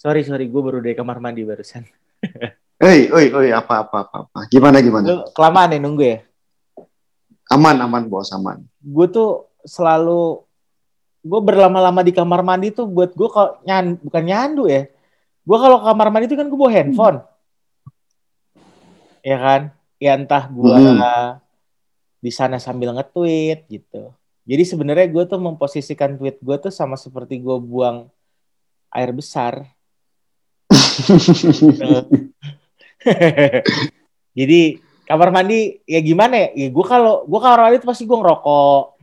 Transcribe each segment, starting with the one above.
Sorry, sorry, gue baru dari kamar mandi barusan. Hei, oi, oi, apa, apa, apa, apa. Gimana, gimana? Lu kelamaan ya nunggu ya? Aman, aman, bos, aman. Gue tuh selalu, gue berlama-lama di kamar mandi tuh buat gue kalau nyan, bukan nyandu ya. Gue kalau kamar mandi tuh kan gue bawa handphone. Ya kan? Ya entah gue Hmm. di sana sambil nge-tweet gitu. Jadi sebenarnya gue tuh memposisikan tweet gue tuh sama seperti gue buang air besar. Jadi kamar mandi ya gimana ya? ya gue kalau gue kamar mandi tuh pasti gue ngerokok,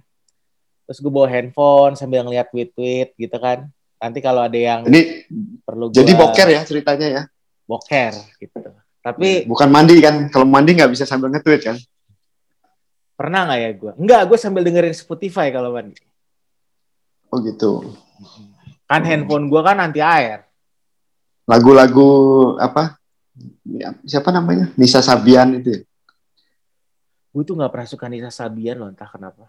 terus gue bawa handphone sambil ngeliat tweet-tweet gitu kan. Nanti kalau ada yang Ini perlu jadi gua boker ya ceritanya ya. boker gitu. Tapi Bukan mandi kan? Kalau mandi nggak bisa sambil nge-tweet kan? pernah nggak ya gue? Enggak, gue sambil dengerin Spotify kalau mandi. Oh gitu. Kan handphone gue kan anti air. Lagu-lagu apa? Ya, Siapa namanya? Nisa Sabian itu. ya? Gue tuh nggak pernah suka Nisa Sabian loh, entah kenapa.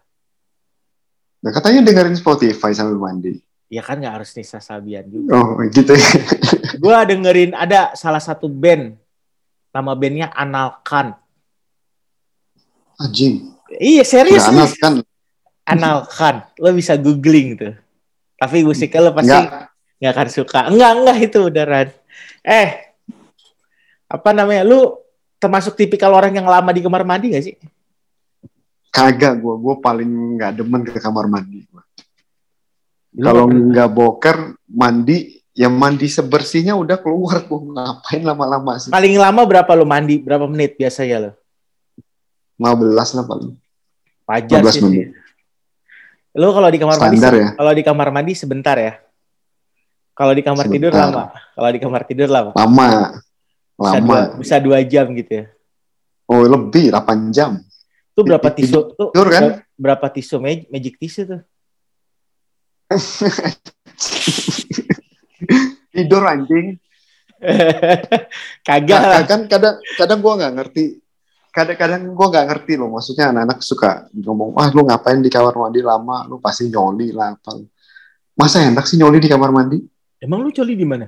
Nah, katanya dengerin Spotify sambil mandi. Ya kan nggak harus Nisa Sabian juga. Oh gitu ya. gue dengerin ada salah satu band nama bandnya Analkan. Anjing. Iya serius Nggak nih. anak kan? Analkan. Lo bisa googling tuh. Tapi musiknya lo pasti Nggak. Nggak akan suka. Enggak enggak itu beneran. Eh apa namanya? Lu termasuk tipikal orang yang lama di kamar mandi gak sih? Kagak gue. Gue paling nggak demen ke kamar mandi. Lu Kalau nggak boker mandi, ya mandi sebersihnya udah keluar. Gue ngapain lama-lama sih? paling lama berapa lo mandi? Berapa menit biasanya lo? 15 lah paling. Wajar 15 sih. menit. Lo kalau di kamar mandi Standar ya. kalau di kamar mandi sebentar ya. Kalau di kamar tidur Sebentar. lama. Kalau di kamar tidur lama. Lama. Bisa Lama. dua, bisa dua jam gitu ya. Oh lebih 8 jam. Tuh berapa tisu? Tuh Tidur kan? berapa tisu mag- magic tisu tuh? Tidur anjing. Kagak lah. kan kadang kadang gue nggak ngerti kadang-kadang gue nggak ngerti loh maksudnya anak-anak suka ngomong wah lu ngapain di kamar mandi lama lu pasti nyoli lah apa masa enak sih nyoli di kamar mandi Emang lu coli di mana?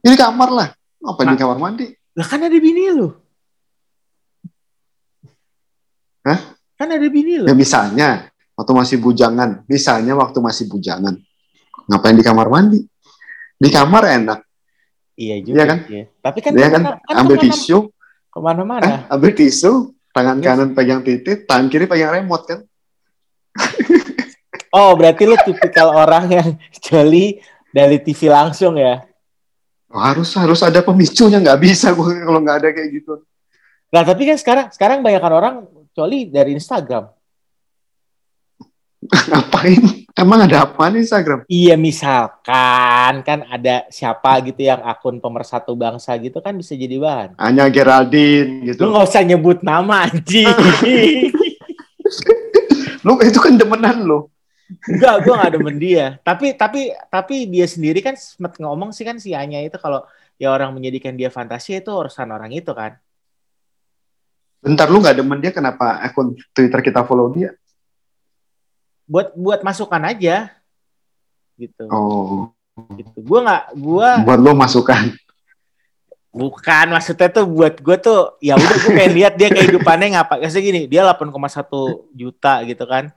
ini kamar lah ngapain di Nah. kamar mandi Lah kan ada bini lu. Hah? Kan ada bini lu. ya misalnya waktu masih bujangan misalnya waktu masih bujangan ngapain di kamar mandi di kamar enak Iya juga. Iya kan? iya. Tapi kan, ya kan kemana- kan ambil kemana- tisu Ke mana-mana. eh, ambil tisu tangan kanan pegang titik tangan kiri pegang remote kan Oh berarti lu tipikal orang yang coli dari TV langsung ya? Oh, harus harus ada pemicunya nggak bisa gue kalau nggak ada kayak gitu Nah tapi kan sekarang sekarang banyak orang coli dari Instagram. ngapain emang ada apa nih Instagram Iya misalkan kan ada siapa gitu yang akun pemersatu bangsa gitu kan bisa jadi bahan. hanya Geraldine Lu gitu nggak usah nyebut nama anjing. lu itu kan demenan lo Enggak, gue gak demen dia. Tapi tapi tapi dia sendiri kan sempet ngomong sih kan si Anya itu kalau ya orang menjadikan dia fantasi itu urusan orang itu kan. bentar lu nggak demen dia kenapa akun Twitter kita follow dia Buat buat masukan aja. Gitu. oh Gitu. Gue nggak gua buat lu masukan bukan maksudnya tuh buat gue tuh ya udah gue pengen lihat dia kehidupannya ngapa. Kayak gini, dia 8,1 juta gitu kan.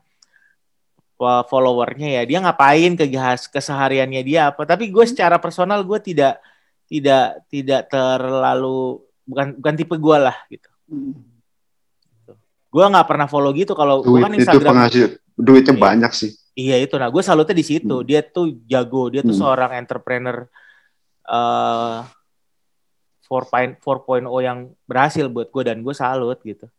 Wah, followernya ya dia ngapain kegahas kesehariannya dia apa. Tapi gue secara personal gue tidak tidak tidak terlalu bukan bukan tipe gue lah gitu. Gue nggak pernah follow gitu. Kalau gue duit kan itu Instagram penghasil duitnya Iya. banyak sih. Iya itu. Nah gue salutnya di situ. Hmm. dia tuh jago. Dia tuh Hmm. seorang entrepreneur eh 4.0 4.0 yang berhasil buat gue dan gue salut gitu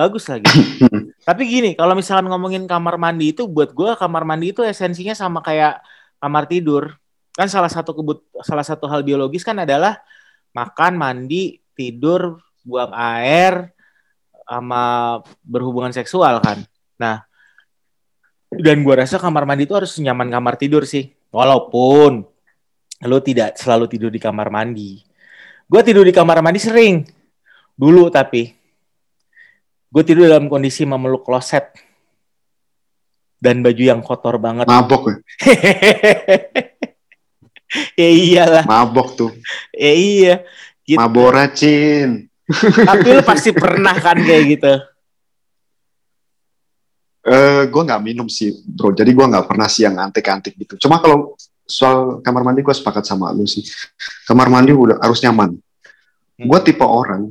bagus lagi. Tapi gini kalau misalkan ngomongin kamar mandi itu buat gue kamar mandi itu esensinya sama kayak kamar tidur. Kan salah satu kebut salah satu hal biologis kan adalah makan mandi tidur buang air sama berhubungan seksual kan. Nah dan gue rasa kamar mandi itu harus nyaman kamar tidur sih. Walaupun lo tidak selalu tidur di kamar mandi. Gue tidur di kamar mandi sering. Dulu tapi gue tidur dalam kondisi memeluk kloset dan baju yang kotor banget mabok ya ya iyalah. Mabok tuh. Ya iya. Gitu. Mabora Cin. Tapi lu pasti pernah kan kayak gitu. Eh, uh, gue nggak minum sih, bro. Jadi gue nggak pernah sih yang antik-antik gitu. Cuma kalau soal kamar mandi gue sepakat sama lu sih. Kamar mandi udah harus nyaman. Hmm. Gue tipe orang.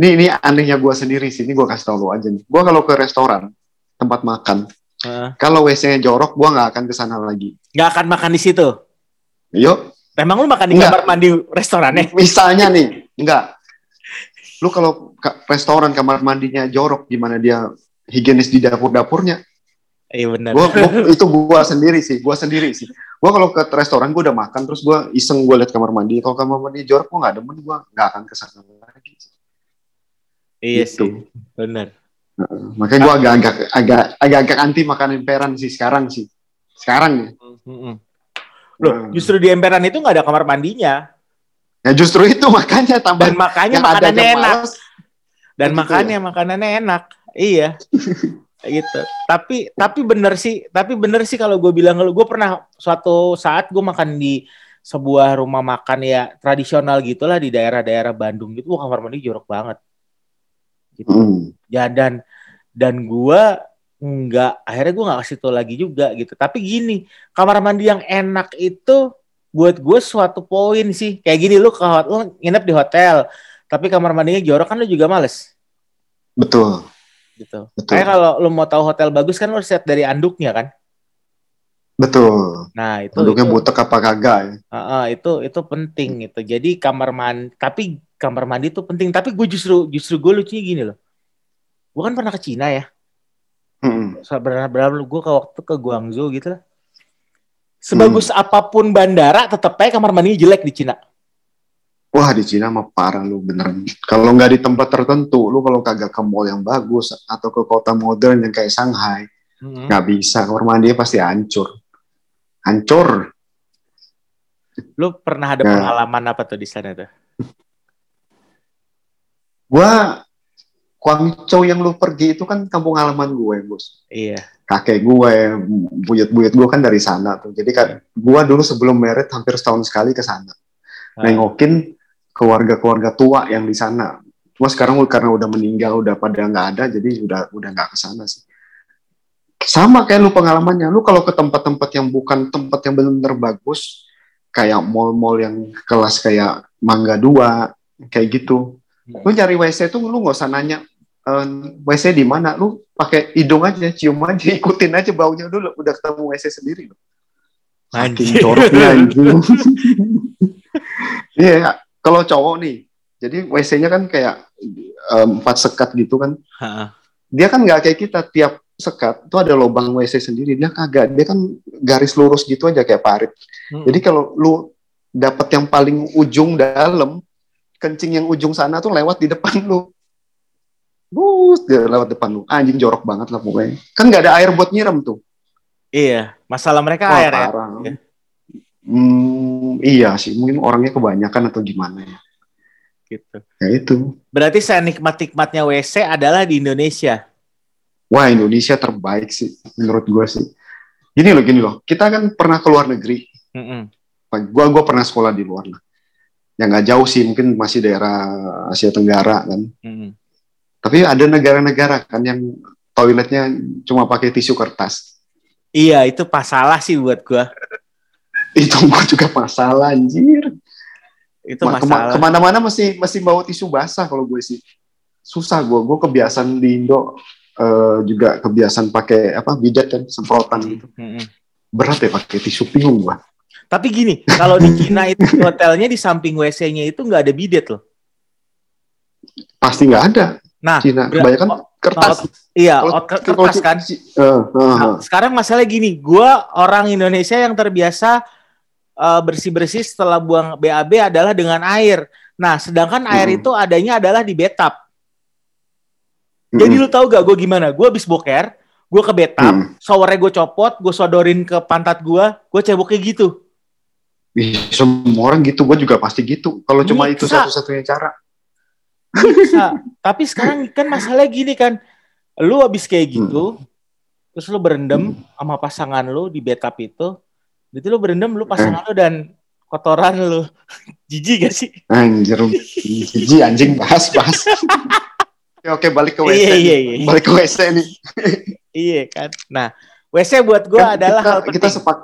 Ini ini anehnya gue sendiri sih. Ini gue kasih tau lu aja nih. Gue kalau ke restoran tempat makan, uh. kalau WC-nya jorok, gue nggak akan ke sana lagi. Nggak akan makan di situ. Yuk. Emang lu makan di enggak. kamar mandi restorannya? Misalnya nih, enggak. Lu kalau restoran kamar mandinya jorok, gimana dia higienis di dapur-dapurnya? Iya benar. Gua, gua, itu gua sendiri sih, gua sendiri sih. Gua kalau ke restoran gua udah makan terus gua iseng gua lihat kamar mandi. Kalau kamar mandi jorok gua nggak demen, gua nggak akan ke sana lagi. Iya gitu. sih, benar. Makanya gua agak-agak agak agak anti makan emperan sih sekarang sih. Sekarang ya. Mm -hmm. Loh, nah. justru di emperan itu nggak ada kamar mandinya. Ya justru itu makanya tambah dan makanya makanannya enak. Dan makanya ya? makanannya enak. Iya. gitu tapi tapi bener sih tapi bener sih kalau gue bilang kalau gue pernah suatu saat gue makan di sebuah rumah makan ya tradisional gitulah di daerah-daerah Bandung gitu wah kamar mandi jorok banget gitu mm. ya dan dan gue nggak akhirnya gue nggak kasih tau lagi juga gitu tapi gini kamar mandi yang enak itu buat gue suatu poin sih kayak gini lu kalau lu nginep di hotel tapi kamar mandinya jorok kan lu juga males betul gitu. Betul. Kayak kalau lu mau tahu hotel bagus kan lu lihat dari anduknya kan. Betul. Nah itu anduknya itu, butek apa kagak ya? Uh, uh, itu itu penting itu. Jadi kamar mandi tapi kamar mandi itu penting. Tapi gue justru justru gue lucunya gini loh. Gue kan pernah ke Cina ya. Hmm. Berapa berapa gue ke waktu ke Guangzhou gitu lah. Sebagus hmm. apa pun bandara, tetap aja kamar mandinya jelek di Cina. Wah di Cina mah parah lu beneran. Kalau nggak di tempat tertentu, lu kalau kagak ke mall yang bagus atau ke kota modern yang kayak Shanghai, mm-hmm. nggak hmm. bisa. Kamar mandi pasti hancur, hancur. Lu pernah ada nah. pengalaman apa tuh di sana tuh? Gua Guangzhou yang lu pergi itu kan kampung halaman gue, bos. Iya. Kakek gue, buyut-buyut gue kan dari sana tuh. Jadi kan gue dulu sebelum merit hampir setahun sekali ke sana. Ah. Nengokin keluarga-keluarga tua yang di sana. Cuma sekarang karena udah meninggal, udah pada nggak ada, jadi udah udah nggak ke sana sih. Sama kayak lu pengalamannya, lu kalau ke tempat-tempat yang bukan tempat yang benar-benar bagus, kayak mall-mall yang kelas kayak Mangga Dua, kayak gitu. Hmm. Lu nyari WC tuh lu nggak usah nanya ehm, WC di mana, lu pakai hidung aja, cium aja, ikutin aja baunya dulu, udah ketemu WC sendiri joroknya itu. Iya, kalau cowok nih, jadi WC-nya kan kayak empat um, sekat gitu kan. Ha. Dia kan nggak kayak kita tiap sekat itu ada lubang WC sendiri. Dia kagak, dia kan garis lurus gitu aja kayak parit. Hmm. Jadi kalau lu dapat yang paling ujung dalam, kencing yang ujung sana tuh lewat di depan lu. Bus, dia lewat depan lu. Anjing jorok banget lah pokoknya. Kan nggak ada air buat nyiram tuh. Iya, masalah mereka Wah, air ya. parah. ya. Hmm, iya sih, mungkin orangnya kebanyakan atau gimana ya. Gitu. Ya itu. Berarti saya nikmat-nikmatnya WC adalah di Indonesia. Wah, Indonesia terbaik sih menurut gue sih. Gini loh, gini loh. Kita kan pernah ke luar negeri. Mm -mm. Gua gua pernah sekolah di luar lah. Yang nggak jauh sih, mungkin masih daerah Asia Tenggara kan. Mm -mm. Tapi ada negara-negara kan yang toiletnya cuma pakai tisu kertas. Iya, itu masalah sih buat gua itu gue juga masalah anjir itu masalah ke mana-mana masih masih bawa tisu basah kalau gue sih susah gue gue kebiasaan di Indo uh, juga kebiasaan pakai apa bidet kan semprotan gitu hmm. berat ya pakai tisu bingung gue tapi gini kalau di Cina itu hotelnya di samping WC-nya itu nggak ada bidet loh pasti nggak ada nah Cina kebanyakan oh, kertas. Iya, oh, kertas kan. Uh, uh, nah, sekarang masalah gini, gue orang Indonesia yang terbiasa uh, bersih-bersih setelah buang BAB adalah dengan air. Nah, sedangkan mm. air itu adanya adalah di bathtub. Mm. Jadi lu tahu gak gue gimana? Gue habis boker, gue ke bathtub, mm. showernya gue copot, gue sodorin ke pantat gue, gue cebok kayak gitu. Ih, semua orang gitu, gue juga pasti gitu. Kalau cuma itu satu-satunya cara. Bisa. Tapi sekarang kan masalah gini kan, lu habis kayak gitu, hmm. terus lu berendam hmm. sama pasangan lu di bathtub itu, Berarti lu berendam lu pasangan lu dan kotoran lu. Jijik gak sih? Anjir, jijik anjing bahas bahas. oke, oke balik ke WC. Iya, iya, iya. Balik ke WC nih. iya kan. Nah, WC buat gue Kan adalah kita, hal penting. kita sepak.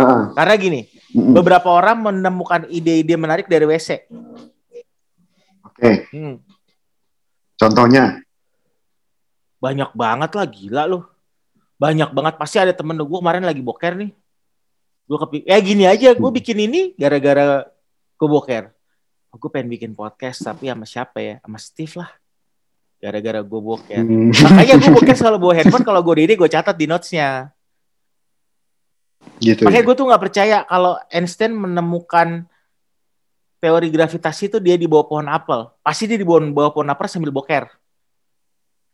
Heeh. Karena gini, Mm-mm. beberapa orang menemukan ide-ide menarik dari WC. Oke, Hmm, contohnya. banyak banget lah, gila lu. Banyak banget. Pasti ada temen gue kemarin lagi boker nih. Gue kepi ya gini aja, gue Hmm. bikin ini gara-gara gue boker. gue pengen bikin podcast, tapi sama siapa ya? Sama Steve lah. Gara-gara gue boker. Hmm. Makanya gue boker selalu bawa handphone, kalau gue diri gue catat di notes-nya. Gitu. Makanya ya. gue tuh nggak percaya kalau Einstein menemukan teori gravitasi itu dia di bawah pohon apel. Pasti dia di bawah, bawah pohon apel sambil boker.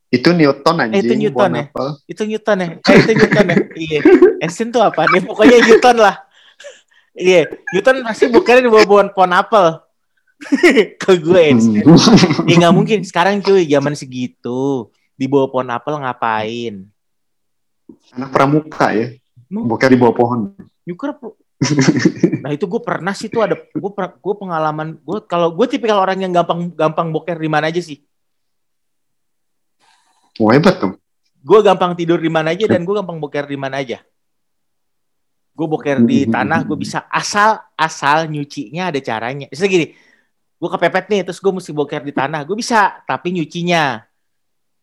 Itu Newton anjing. Eh, itu Newton pohon ya? apel. Itu Newton ya? Eh, itu Newton ya? Iya. Einstein tuh apa? Dia pokoknya Newton lah. Iya, Newton pasti bokernya di bawah pohon, pohon apel. Ke gue Einstein. Hmm. Ya nggak mungkin. Sekarang cuy, zaman segitu. Di bawah pohon apel ngapain? Anak pramuka ya. Bukan di bawah pohon. Nyukur apa? Nah itu gue pernah sih tuh ada gue gue pengalaman gue kalau gue tipikal orang yang gampang gampang boker di mana aja sih. Wah, hebat tuh. Gue gampang tidur di mana aja dan gue gampang boker di mana aja. Gue boker di tanah gue bisa asal asal nyucinya ada caranya. Misalnya gini, gue kepepet nih terus gue mesti boker di tanah gue bisa tapi nyucinya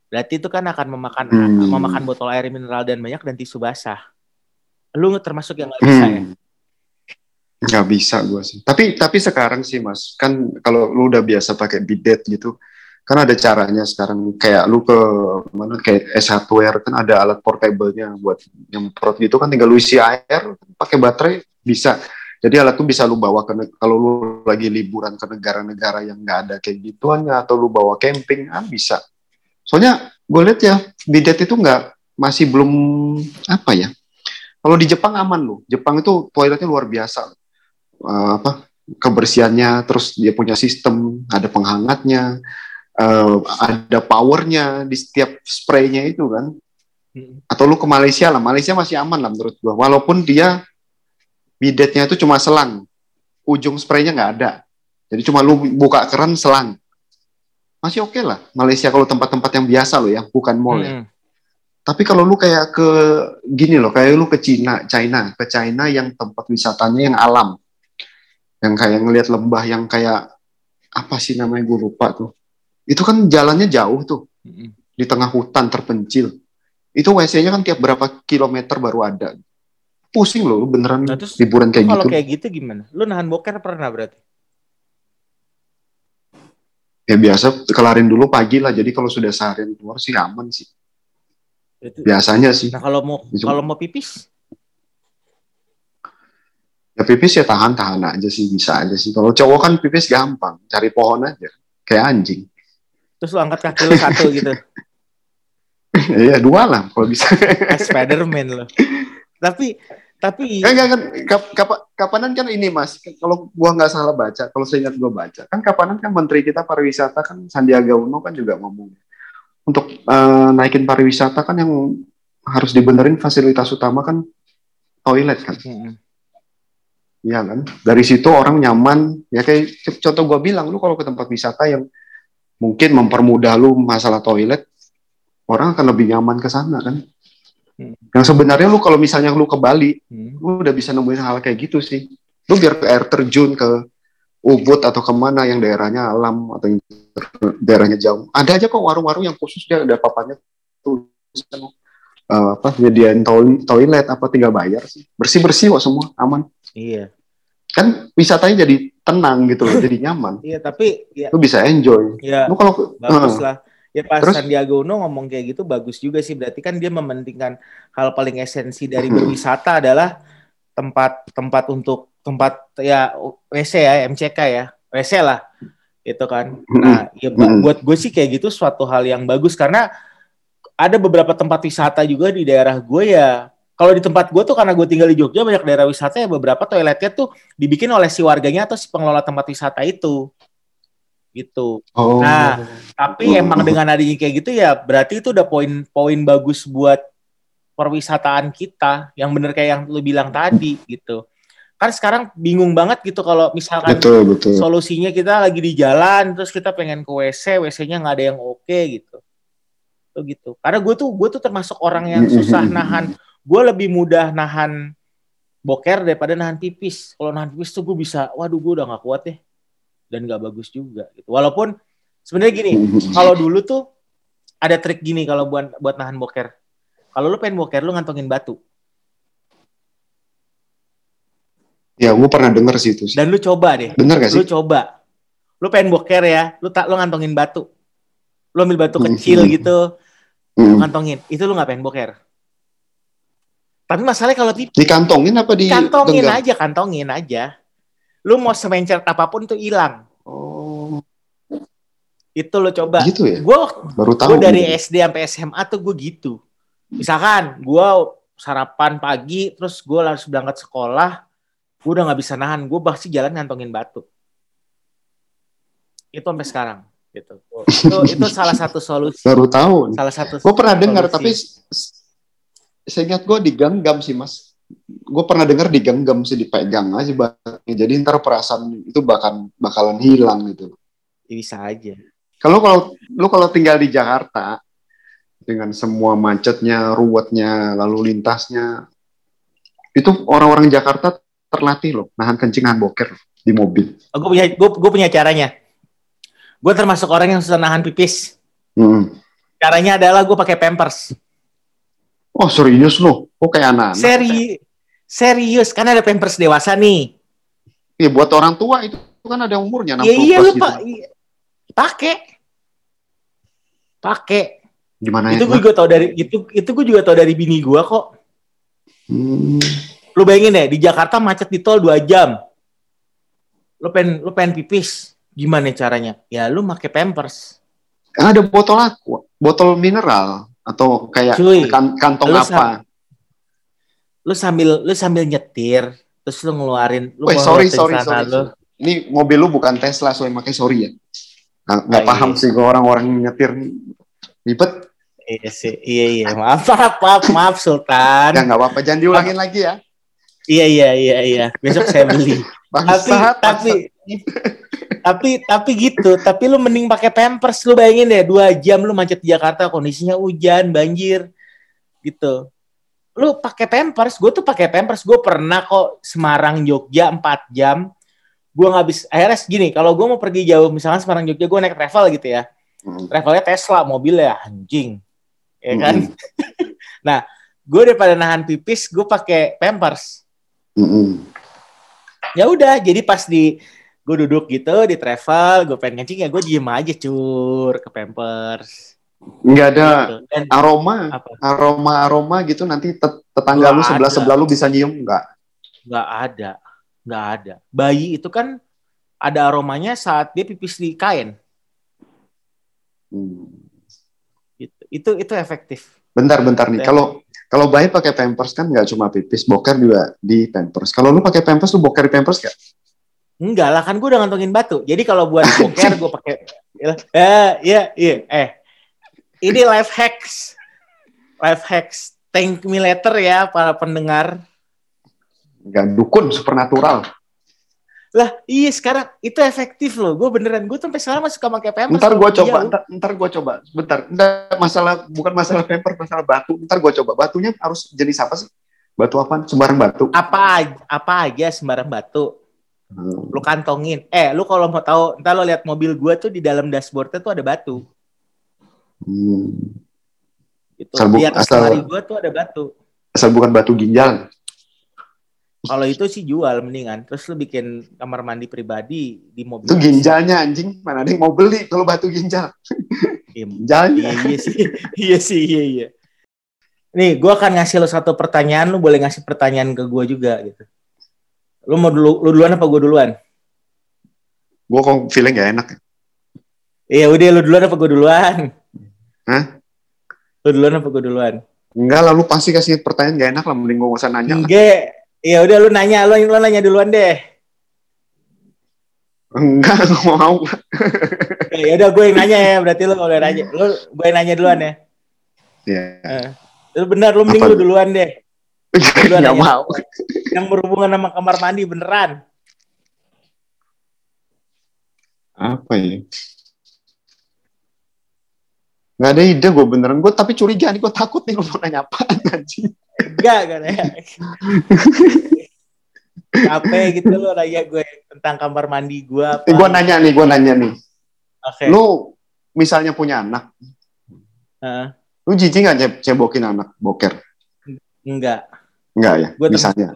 berarti itu kan akan memakan Hmm. memakan botol air mineral dan banyak dan tisu basah. Lu termasuk yang nggak bisa ya? Hmm. Nggak bisa gue sih. Tapi tapi sekarang sih mas, kan kalau lu udah biasa pakai bidet gitu, kan ada caranya sekarang. Kayak lu ke mana kayak S1 Air kan ada alat portable-nya buat nyemprot gitu kan, tinggal lu isi air, pakai baterai bisa. Jadi alat tuh bisa lu bawa ke kalau lu lagi liburan ke negara-negara yang nggak ada kayak gituannya atau lu bawa camping, ah bisa. Soalnya gue lihat ya bidet itu nggak masih belum apa ya. Kalau di Jepang aman loh. Jepang itu toiletnya luar biasa. Eh, apa kebersihannya, terus dia punya sistem, ada penghangatnya, eh, ada powernya di setiap spraynya itu kan. Hmm. Atau lu ke Malaysia lah, Malaysia masih aman lah menurut gua. Walaupun dia bidetnya itu cuma selang, ujung spraynya nggak ada. Jadi cuma lu buka keran selang. Masih oke lah. Malaysia kalau tempat-tempat yang biasa loh ya, bukan mall ya. Tapi kalau lu kayak ke gini loh, kayak lu ke Cina, China, ke China yang tempat wisatanya yang alam, yang kayak ngelihat lembah yang kayak apa sih namanya gue lupa tuh. Itu kan jalannya jauh tuh di tengah hutan terpencil. Itu WC-nya kan tiap berapa kilometer baru ada. Pusing loh, beneran Nah, terus liburan kayak Kalau gitu. kayak gitu gimana? Lu nahan boker pernah berarti? Ya biasa kelarin dulu pagi lah. Jadi kalau sudah seharian keluar sih aman sih. Itu- Biasanya sih. Nah kalau mau kalau mau pipis, Ya pipis ya tahan-tahan aja sih bisa aja sih. Kalau cowok kan pipis gampang, cari pohon aja. Kayak anjing. terus lu angkat kaki lu satu gitu, Iya dua lah kalau bisa. Spiderman lo. Tapi tapi Kan kan, kan kap- kap- kapanan kan ini mas. Kalau gua nggak salah baca, kalau saya ingat gua baca, kan kapanan kan Menteri kita pariwisata kan Sandiaga Uno kan juga ngomong untuk eh, naikin pariwisata kan yang harus dibenerin fasilitas utama kan toilet kan. Mm-mm. Iya kan? Dari situ orang nyaman. Ya kayak contoh gua bilang, lu kalau ke tempat wisata yang mungkin mempermudah lu masalah toilet, orang akan lebih nyaman ke sana kan. Hmm. Yang sebenarnya lu kalau misalnya lu ke Bali, Hmm. lu udah bisa nemuin hal kayak gitu sih. Lu biar ke air terjun ke Ubud atau ke mana yang daerahnya alam atau yang daerahnya jauh. Ada aja kok warung-warung yang khusus dia ada papanya tuh eh, apa nyediain toilet apa tinggal bayar sih. Bersih-bersih kok semua aman Iya, kan wisatanya jadi tenang gitu loh, jadi nyaman. iya tapi ya, Lu bisa enjoy. ya Lu kalau bagus eh, lah. Ya pas Terus? Sandiaga Uno ngomong kayak gitu bagus juga sih. Berarti kan dia mementingkan hal paling esensi dari berwisata adalah tempat tempat untuk tempat ya WC ya MCK ya WC lah itu kan. Nah ya buat gue sih kayak gitu suatu hal yang bagus. Karena ada beberapa tempat wisata juga di daerah gue ya. Kalau di tempat gue tuh karena gue tinggal di Jogja banyak daerah wisata ya beberapa toiletnya tuh dibikin oleh si warganya atau si pengelola tempat wisata itu. Gitu. oh, Nah, Tapi emang dengan adanya kayak gitu ya berarti itu udah poin-poin bagus buat perwisataan kita. Yang bener kayak yang lu bilang tadi gitu kan sekarang bingung banget gitu kalau misalkan betul betul. solusinya kita lagi di jalan terus kita pengen ke WC WC-nya nggak ada yang oke gitu. Tuh gitu. Karena gue tuh gue tuh termasuk orang yang susah nahan. Gue lebih mudah nahan boker daripada nahan pipis. Kalau nahan pipis tuh gue bisa waduh gue udah nggak kuat deh. Dan nggak bagus juga gitu. Walaupun sebenarnya gini kalau dulu tuh ada trik gini kalau buat buat nahan boker. Kalau lu pengen boker lu ngantongin batu Ya, gue pernah denger sih itu sih. Dan lu coba deh. Bener gak sih? Lu coba. Lu pengen boker ya, lu tak lu ngantongin batu. Lu ambil batu kecil gitu, Hmm. ngantongin. Itu lu nggak pengen boker. Tapi masalahnya kalau di Dikantongin apa di kantongin aja, kantongin aja. Lu mau semencer apa pun tuh hilang. Oh, Itu lu coba. gitu ya? Gue Baru tahu. gue dari gitu. SD sampai SMA tuh gue gitu. Misalkan gue sarapan pagi, terus gue langsung berangkat sekolah, gue udah nggak bisa nahan, gue pasti jalan ngantongin batu. Itu sampai sekarang. Gitu. Itu itu salah satu solusi. Baru tahu. Salah satu. Gue pernah dengar, tapi seingat gue digenggam sih mas. Gue pernah dengar digenggam sih dipegang aja batnya. Jadi ntar perasaan itu bakal bakalan hilang gitu. Ya, bisa aja. Kalau kalau lu kalau tinggal di Jakarta dengan semua macetnya, ruwetnya, lalu lintasnya, itu orang-orang Jakarta terlatih loh nahan kencing, nahan boker di mobil. Oh, gue punya gue, gue punya caranya. Gue termasuk orang yang susah nahan pipis. Hmm. Caranya adalah gue pakai pampers. Oh serius loh, kok kayak anak-anak? Seri serius, karena ada pampers dewasa nih. Iya buat orang tua itu kan ada umurnya 60 Iya iya lu gitu. pak, iya. pakai, pakai. Gimana itu ya? gue juga tau dari itu itu gue juga tau dari bini gue kok. Hmm. Lu bayangin deh di Jakarta macet di tol 2 jam. Lu pengen lu pengen pipis, gimana caranya? Ya lu pakai pampers. Ada botol aqua, botol mineral atau kayak Cuy, kan- kantong lu apa? Lu sambil lu sambil nyetir, terus lu ngeluarin lu Weh, sorry, sorry, sorry, lu. Ini mobil lu bukan Tesla, so yang pakai sorry ya. Nggak, nggak Ah, paham iya. sih orang-orang nyetir ribet. Iya sih, iya iya. Maaf, maaf, maaf, maaf Sultan. Ya nggak apa-apa, jangan diulangin lagi ya. Iya iya iya iya. Besok saya beli. tapi Bangsat, tapi bangsat. tapi tapi gitu. Tapi lu mending pakai pampers. Lu bayangin deh, dua jam lu macet di Jakarta, kondisinya hujan, banjir, gitu. Lu pakai pampers. Gue tuh pakai pampers. Gue pernah kok Semarang Jogja 4 jam. Gue nggak bisa. Akhirnya gini, kalau gue mau pergi jauh, misalnya Semarang Jogja, gue naik travel gitu ya. Hmm. Travelnya Tesla, mobilnya anjing, ya kan? Mm-mm. nah, gue daripada nahan pipis, gue pakai pampers. Ya udah jadi pas di gue duduk gitu di travel gue pengen kencing ya gue diem aja cur ke pampers Nggak ada gitu. dan aroma, apa aroma aroma gitu nanti tet- tetangga lu sebelah ada. sebelah lu bisa nyium nggak? nggak ada nggak ada bayi itu kan ada aromanya saat dia pipis di kain Hmm. gitu. itu itu efektif Bentar, bentar nih. Kalau kalau bayi pakai pampers kan nggak cuma pipis, boker juga di pampers. Kalau lu pakai pampers, lu boker di pampers nggak? enggak lah kan gue udah ngantongin batu jadi kalau buat boker gue pakai eh iya iya eh ini life hacks life hacks tank mileter ya para pendengar Nggak dukun, supernatural. Lah, iya sekarang itu efektif loh. Gue beneran, gue tuh sampai sekarang masih suka pakai pampers. Ntar gue Iya, coba, ntar, ntar gue coba. Bentar, ntar masalah bukan masalah pampers, masalah batu. Ntar gue coba. Batunya harus jenis apa sih? Batu apa? Sembarang batu. apa apa aja sembarang batu, Hmm. lu kantongin. Eh, lu kalau mau tahu, ntar lo lihat mobil gue tuh di dalam dashboardnya tuh ada batu. Hmm. Gitu. Asal bu- Di atas asal- gue tuh ada batu. Asal bukan batu ginjal. Kalau itu sih jual mendingan. Terus lu bikin kamar mandi pribadi di mobil. Itu ginjalnya anjing. Mana ada yang mau beli kalau batu ginjal? Iya, Ginjalnya. iya, iya sih, iya sih, iya iya. Nih, gue akan ngasih lo satu pertanyaan, lu boleh ngasih pertanyaan ke gue juga gitu. Lu mau dulu, lu duluan apa gue duluan? Gue kok feeling gak enak. Iya udah lu duluan apa gue duluan? Hah? Lu duluan apa gue duluan? Enggak lah, lu pasti kasih pertanyaan gak enak lah. Mending gue gak usah nanya. Enggak. Iya udah lu nanya, lu, lu nanya duluan deh. Enggak, gak mau. Ya udah gue yang nanya ya, berarti lu boleh nanya. Lu gue yang nanya duluan ya. Ya. Eh. Itu benar lu mending Apa? lu duluan deh. Duluan Nggak aja. mau. Yang berhubungan sama kamar mandi beneran. Apa ya? Gak ada ide gue beneran. Gue tapi curiga nih. Gue takut nih lu mau nanya apaan anjing. Enggak kan ya. Capek gitu lo nanya gue tentang kamar mandi gue apa. Gue nanya nih. Gue nanya nih. Oke. Lu misalnya punya anak. Heeh. Lu jijik gak ce- cebokin anak boker? enggak. Enggak ya? Gue misalnya.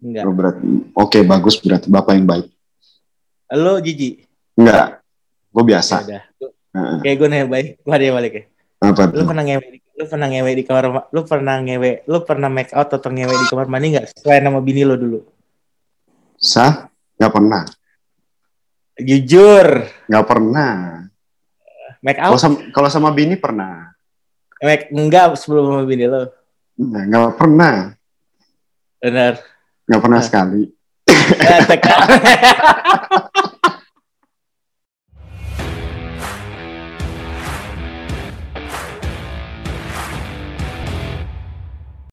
Enggak. Lu berarti. Oke bagus berarti. Bapak yang baik. Lo jijik. Enggak. Gue Ya biasa. udah. Heeh. Kayak gue nanya baik. Gue ada yang balik ya. Apa Lu pernah ngewe di, lu pernah ngewe di kamar ma- lu pernah ngewe lu pernah make out atau ngewe di kamar mandi nggak selain nama bini lo dulu Sah? Gak pernah. jujur Gak pernah. make Kalau out sama, kalau sama bini pernah. make enggak sebelum sama bini lo nggak pernah. benar Nggak pernah Nah. sekali.